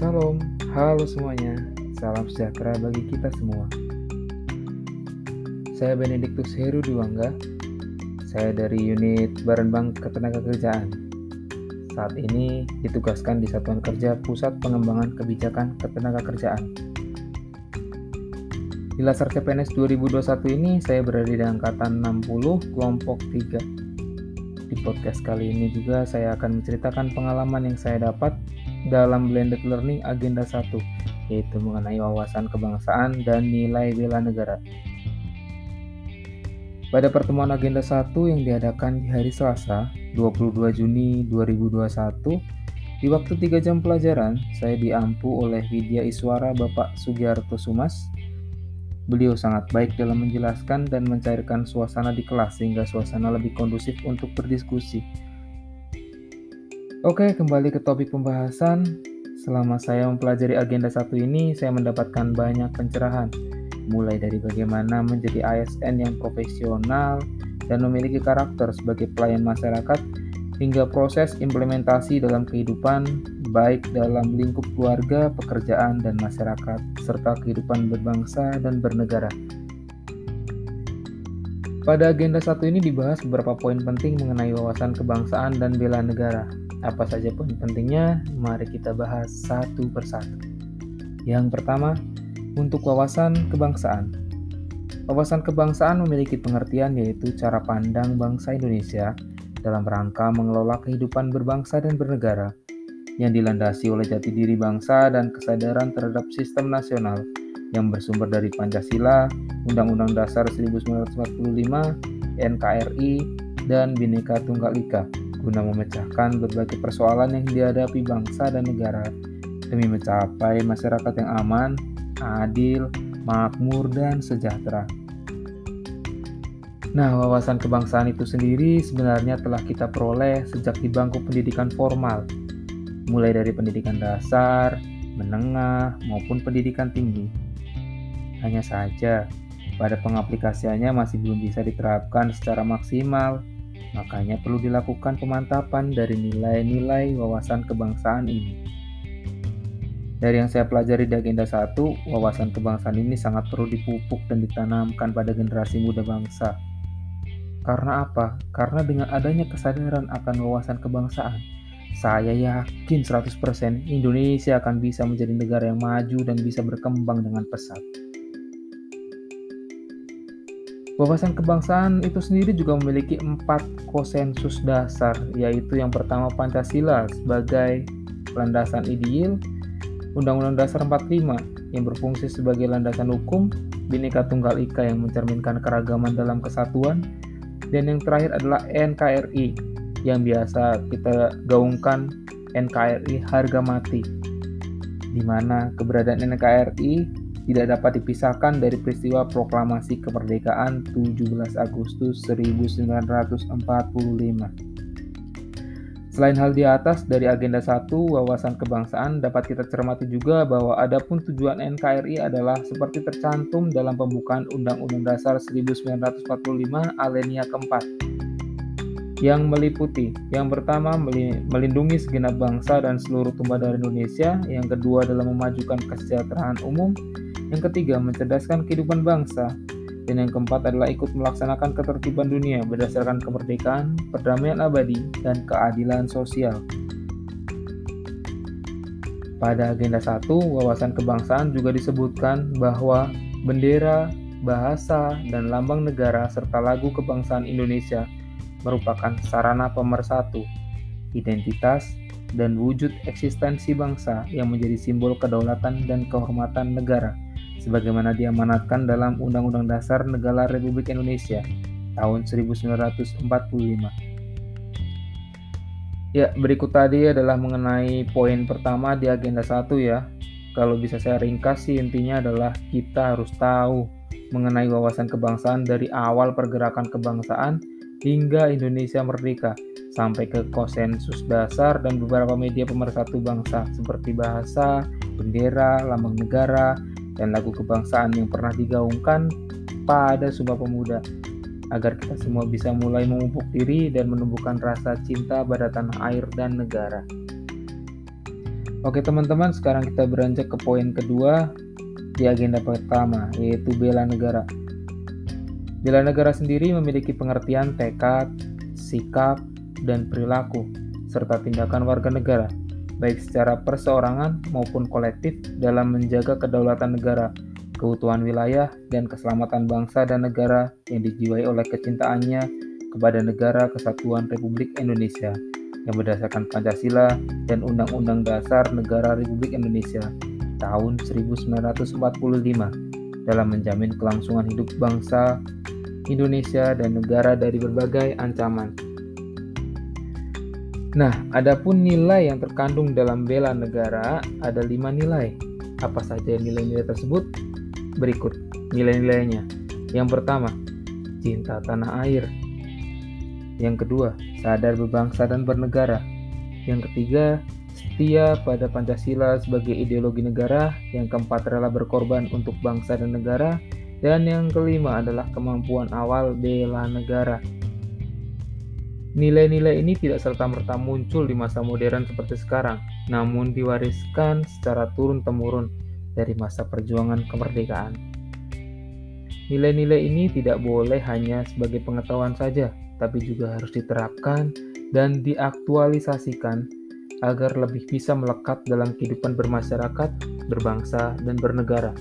Salam, halo semuanya. Salam sejahtera bagi kita semua. Saya Benediktus Heru Diwangga. Saya dari unit Baran Bank Ketenagakerjaan. Saat ini ditugaskan di Satuan Kerja Pusat Pengembangan Kebijakan Ketenagakerjaan. Di Lasar CPNS 2021 ini saya berada di angkatan 60 kelompok 3 di podcast kali ini juga saya akan menceritakan pengalaman yang saya dapat dalam blended learning agenda 1, yaitu mengenai wawasan kebangsaan dan nilai bela negara. Pada pertemuan agenda 1 yang diadakan di hari Selasa, 22 Juni 2021, di waktu 3 jam pelajaran, saya diampu oleh Widya Iswara Bapak Sugiarto Sumas, Beliau sangat baik dalam menjelaskan dan mencairkan suasana di kelas sehingga suasana lebih kondusif untuk berdiskusi. Oke, kembali ke topik pembahasan. Selama saya mempelajari agenda satu ini, saya mendapatkan banyak pencerahan, mulai dari bagaimana menjadi ASN yang profesional dan memiliki karakter sebagai pelayan masyarakat, hingga proses implementasi dalam kehidupan baik dalam lingkup keluarga, pekerjaan, dan masyarakat, serta kehidupan berbangsa dan bernegara. Pada agenda satu ini dibahas beberapa poin penting mengenai wawasan kebangsaan dan bela negara. Apa saja poin pentingnya? Mari kita bahas satu persatu. Yang pertama, untuk wawasan kebangsaan. Wawasan kebangsaan memiliki pengertian yaitu cara pandang bangsa Indonesia dalam rangka mengelola kehidupan berbangsa dan bernegara yang dilandasi oleh jati diri bangsa dan kesadaran terhadap sistem nasional yang bersumber dari Pancasila, Undang-Undang Dasar 1945, NKRI, dan Bhinneka Tunggal Ika guna memecahkan berbagai persoalan yang dihadapi bangsa dan negara demi mencapai masyarakat yang aman, adil, makmur, dan sejahtera. Nah, wawasan kebangsaan itu sendiri sebenarnya telah kita peroleh sejak di bangku pendidikan formal, mulai dari pendidikan dasar, menengah, maupun pendidikan tinggi. Hanya saja, pada pengaplikasiannya masih belum bisa diterapkan secara maksimal, makanya perlu dilakukan pemantapan dari nilai-nilai wawasan kebangsaan ini. Dari yang saya pelajari di agenda 1, wawasan kebangsaan ini sangat perlu dipupuk dan ditanamkan pada generasi muda bangsa. Karena apa? Karena dengan adanya kesadaran akan wawasan kebangsaan, saya yakin 100% Indonesia akan bisa menjadi negara yang maju dan bisa berkembang dengan pesat. Wawasan kebangsaan itu sendiri juga memiliki empat konsensus dasar, yaitu yang pertama Pancasila sebagai landasan ideal, Undang-Undang Dasar 45 yang berfungsi sebagai landasan hukum, Bhinneka Tunggal Ika yang mencerminkan keragaman dalam kesatuan, dan yang terakhir adalah NKRI yang biasa kita gaungkan NKRI harga mati, di mana keberadaan NKRI tidak dapat dipisahkan dari peristiwa proklamasi kemerdekaan 17 Agustus 1945. Selain hal di atas, dari agenda 1, wawasan kebangsaan dapat kita cermati juga bahwa adapun tujuan NKRI adalah seperti tercantum dalam pembukaan Undang-Undang Dasar 1945 alinea keempat yang meliputi. Yang pertama melindungi segenap bangsa dan seluruh tumpah darah Indonesia, yang kedua adalah memajukan kesejahteraan umum, yang ketiga mencerdaskan kehidupan bangsa, dan yang keempat adalah ikut melaksanakan ketertiban dunia berdasarkan kemerdekaan, perdamaian abadi, dan keadilan sosial. Pada agenda 1, wawasan kebangsaan juga disebutkan bahwa bendera, bahasa, dan lambang negara serta lagu kebangsaan Indonesia – merupakan sarana pemersatu, identitas, dan wujud eksistensi bangsa yang menjadi simbol kedaulatan dan kehormatan negara, sebagaimana diamanatkan dalam Undang-Undang Dasar Negara Republik Indonesia tahun 1945. Ya, berikut tadi adalah mengenai poin pertama di agenda 1 ya. Kalau bisa saya ringkas sih intinya adalah kita harus tahu mengenai wawasan kebangsaan dari awal pergerakan kebangsaan hingga Indonesia merdeka sampai ke konsensus dasar dan beberapa media pemersatu bangsa seperti bahasa, bendera, lambang negara, dan lagu kebangsaan yang pernah digaungkan pada Sumpah Pemuda agar kita semua bisa mulai memupuk diri dan menumbuhkan rasa cinta pada tanah air dan negara. Oke teman-teman, sekarang kita beranjak ke poin kedua di agenda pertama, yaitu bela negara. Bela negara sendiri memiliki pengertian tekad, sikap, dan perilaku, serta tindakan warga negara, baik secara perseorangan maupun kolektif dalam menjaga kedaulatan negara, keutuhan wilayah, dan keselamatan bangsa dan negara yang dijiwai oleh kecintaannya kepada negara kesatuan Republik Indonesia yang berdasarkan Pancasila dan Undang-Undang Dasar Negara Republik Indonesia tahun 1945 dalam menjamin kelangsungan hidup bangsa Indonesia dan negara dari berbagai ancaman. Nah, adapun nilai yang terkandung dalam bela negara ada lima nilai. Apa saja nilai-nilai tersebut? Berikut nilai-nilainya. Yang pertama, cinta tanah air. Yang kedua, sadar berbangsa dan bernegara. Yang ketiga, setia pada Pancasila sebagai ideologi negara. Yang keempat, rela berkorban untuk bangsa dan negara. Dan yang kelima adalah kemampuan awal bela negara. Nilai-nilai ini tidak serta-merta muncul di masa modern seperti sekarang, namun diwariskan secara turun-temurun dari masa perjuangan kemerdekaan. Nilai-nilai ini tidak boleh hanya sebagai pengetahuan saja, tapi juga harus diterapkan dan diaktualisasikan agar lebih bisa melekat dalam kehidupan bermasyarakat, berbangsa, dan bernegara.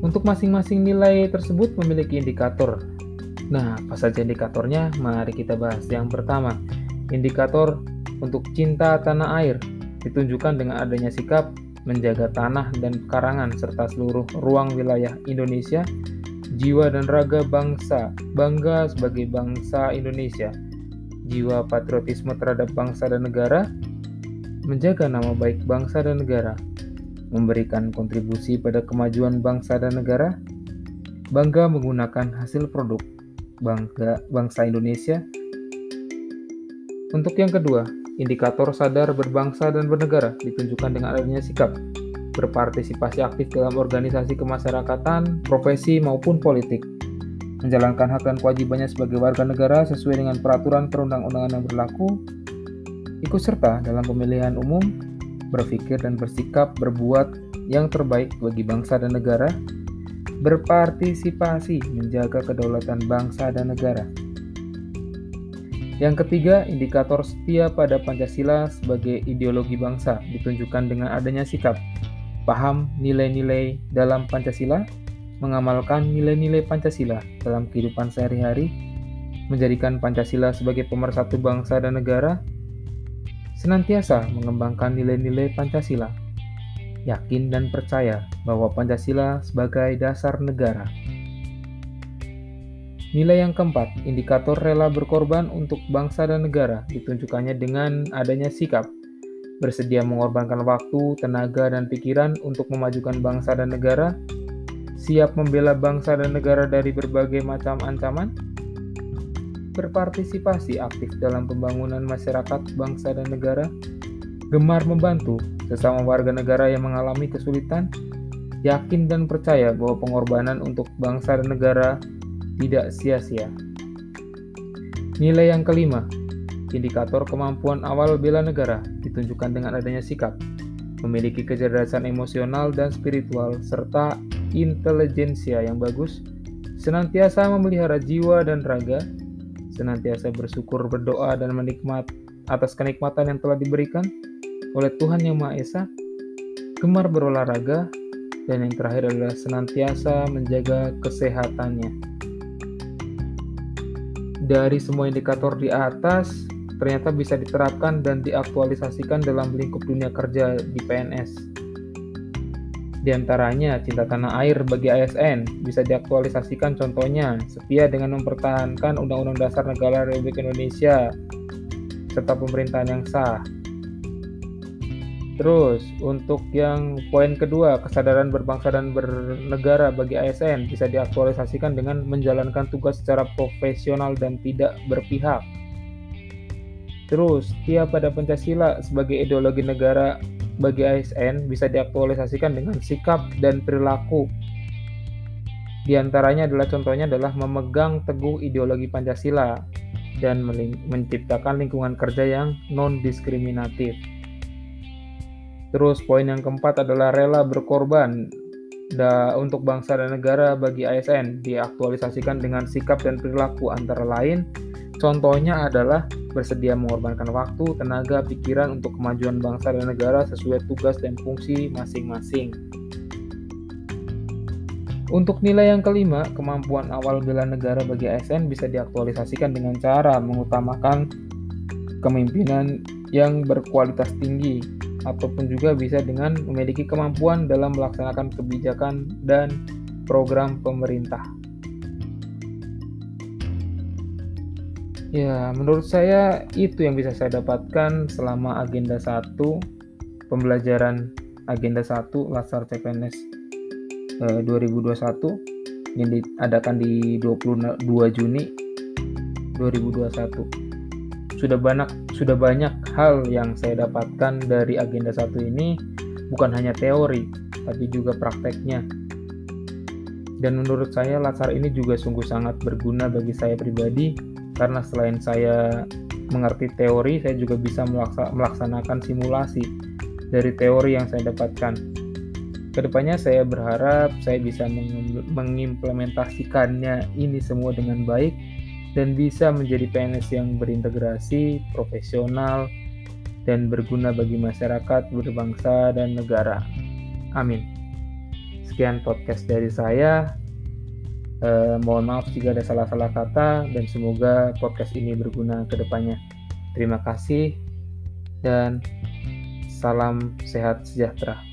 Untuk masing-masing nilai tersebut memiliki indikator. Nah, apa saja indikatornya? Mari kita bahas. Yang pertama, indikator untuk cinta tanah air ditunjukkan dengan adanya sikap menjaga tanah dan karangan serta seluruh ruang wilayah Indonesia jiwa dan raga bangsa, bangga sebagai bangsa Indonesia, jiwa patriotisme terhadap bangsa dan negara, menjaga nama baik bangsa dan negara, memberikan kontribusi pada kemajuan bangsa dan negara, bangga menggunakan hasil produk bangga bangsa Indonesia. Untuk yang kedua, indikator sadar berbangsa dan bernegara ditunjukkan dengan adanya sikap berpartisipasi aktif dalam organisasi kemasyarakatan, profesi maupun politik, menjalankan hak dan kewajibannya sebagai warga negara sesuai dengan peraturan perundang-undangan yang berlaku, ikut serta dalam pemilihan umum, berpikir dan bersikap berbuat yang terbaik bagi bangsa dan negara, berpartisipasi menjaga kedaulatan bangsa dan negara. Yang ketiga, indikator setia pada Pancasila sebagai ideologi bangsa ditunjukkan dengan adanya sikap paham nilai-nilai dalam Pancasila, mengamalkan nilai-nilai Pancasila dalam kehidupan sehari-hari, menjadikan Pancasila sebagai pemersatu bangsa dan negara, senantiasa mengembangkan nilai-nilai Pancasila, yakin dan percaya bahwa Pancasila sebagai dasar negara. Nilai yang keempat, indikator rela berkorban untuk bangsa dan negara, ditunjukkannya dengan adanya sikap bersedia mengorbankan waktu, tenaga, dan pikiran untuk memajukan bangsa dan negara, siap membela bangsa dan negara dari berbagai macam ancaman, berpartisipasi aktif dalam pembangunan masyarakat, bangsa, dan negara, gemar membantu sesama warga negara yang mengalami kesulitan, yakin dan percaya bahwa pengorbanan untuk bangsa dan negara tidak sia-sia. Nilai yang kelima, Indikator kemampuan awal bela negara ditunjukkan dengan adanya sikap, memiliki kecerdasan emosional dan spiritual, serta intelijensia yang bagus, senantiasa memelihara jiwa dan raga, senantiasa bersyukur, berdoa, dan menikmat atas kenikmatan yang telah diberikan oleh Tuhan Yang Maha Esa, gemar berolahraga, dan yang terakhir adalah senantiasa menjaga kesehatannya. Dari semua indikator di atas, ternyata bisa diterapkan dan diaktualisasikan dalam lingkup dunia kerja di PNS. Di antaranya, cinta tanah air bagi ASN bisa diaktualisasikan contohnya setia dengan mempertahankan Undang-Undang Dasar Negara Republik Indonesia serta pemerintahan yang sah. Terus, untuk yang poin kedua, kesadaran berbangsa dan bernegara bagi ASN bisa diaktualisasikan dengan menjalankan tugas secara profesional dan tidak berpihak. Terus, setia pada Pancasila sebagai ideologi negara bagi ASN bisa diaktualisasikan dengan sikap dan perilaku. Di antaranya adalah contohnya adalah memegang teguh ideologi Pancasila, dan menciptakan lingkungan kerja yang non-diskriminatif. Terus poin yang keempat adalah rela berkorban da, untuk bangsa dan negara bagi ASN diaktualisasikan dengan sikap dan perilaku antara lain. Contohnya adalah bersedia mengorbankan waktu, tenaga, pikiran untuk kemajuan bangsa dan negara sesuai tugas dan fungsi masing-masing. Untuk nilai yang kelima, kemampuan awal bela negara bagi ASN bisa diaktualisasikan dengan cara mengutamakan kepemimpinan yang berkualitas tinggi, ataupun juga bisa dengan memiliki kemampuan dalam melaksanakan kebijakan dan program pemerintah. Ya, menurut saya itu yang bisa saya dapatkan selama agenda 1 pembelajaran agenda 1 Lasar CPNS 2021 eh, yang diadakan di 22 Juni 2021. Sudah banyak sudah banyak hal yang saya dapatkan dari agenda satu ini bukan hanya teori tapi juga prakteknya. Dan menurut saya latar ini juga sungguh sangat berguna bagi saya pribadi karena selain saya mengerti teori, saya juga bisa melaksanakan simulasi dari teori yang saya dapatkan Ke depannya saya berharap saya bisa mengimplementasikannya ini semua dengan baik dan bisa menjadi PNS yang berintegrasi, profesional, dan berguna bagi masyarakat, berbangsa, dan negara. Amin. Sekian podcast dari saya. Eh, mohon maaf jika ada salah-salah kata dan semoga podcast ini berguna ke depannya. Terima kasih dan salam sehat sejahtera.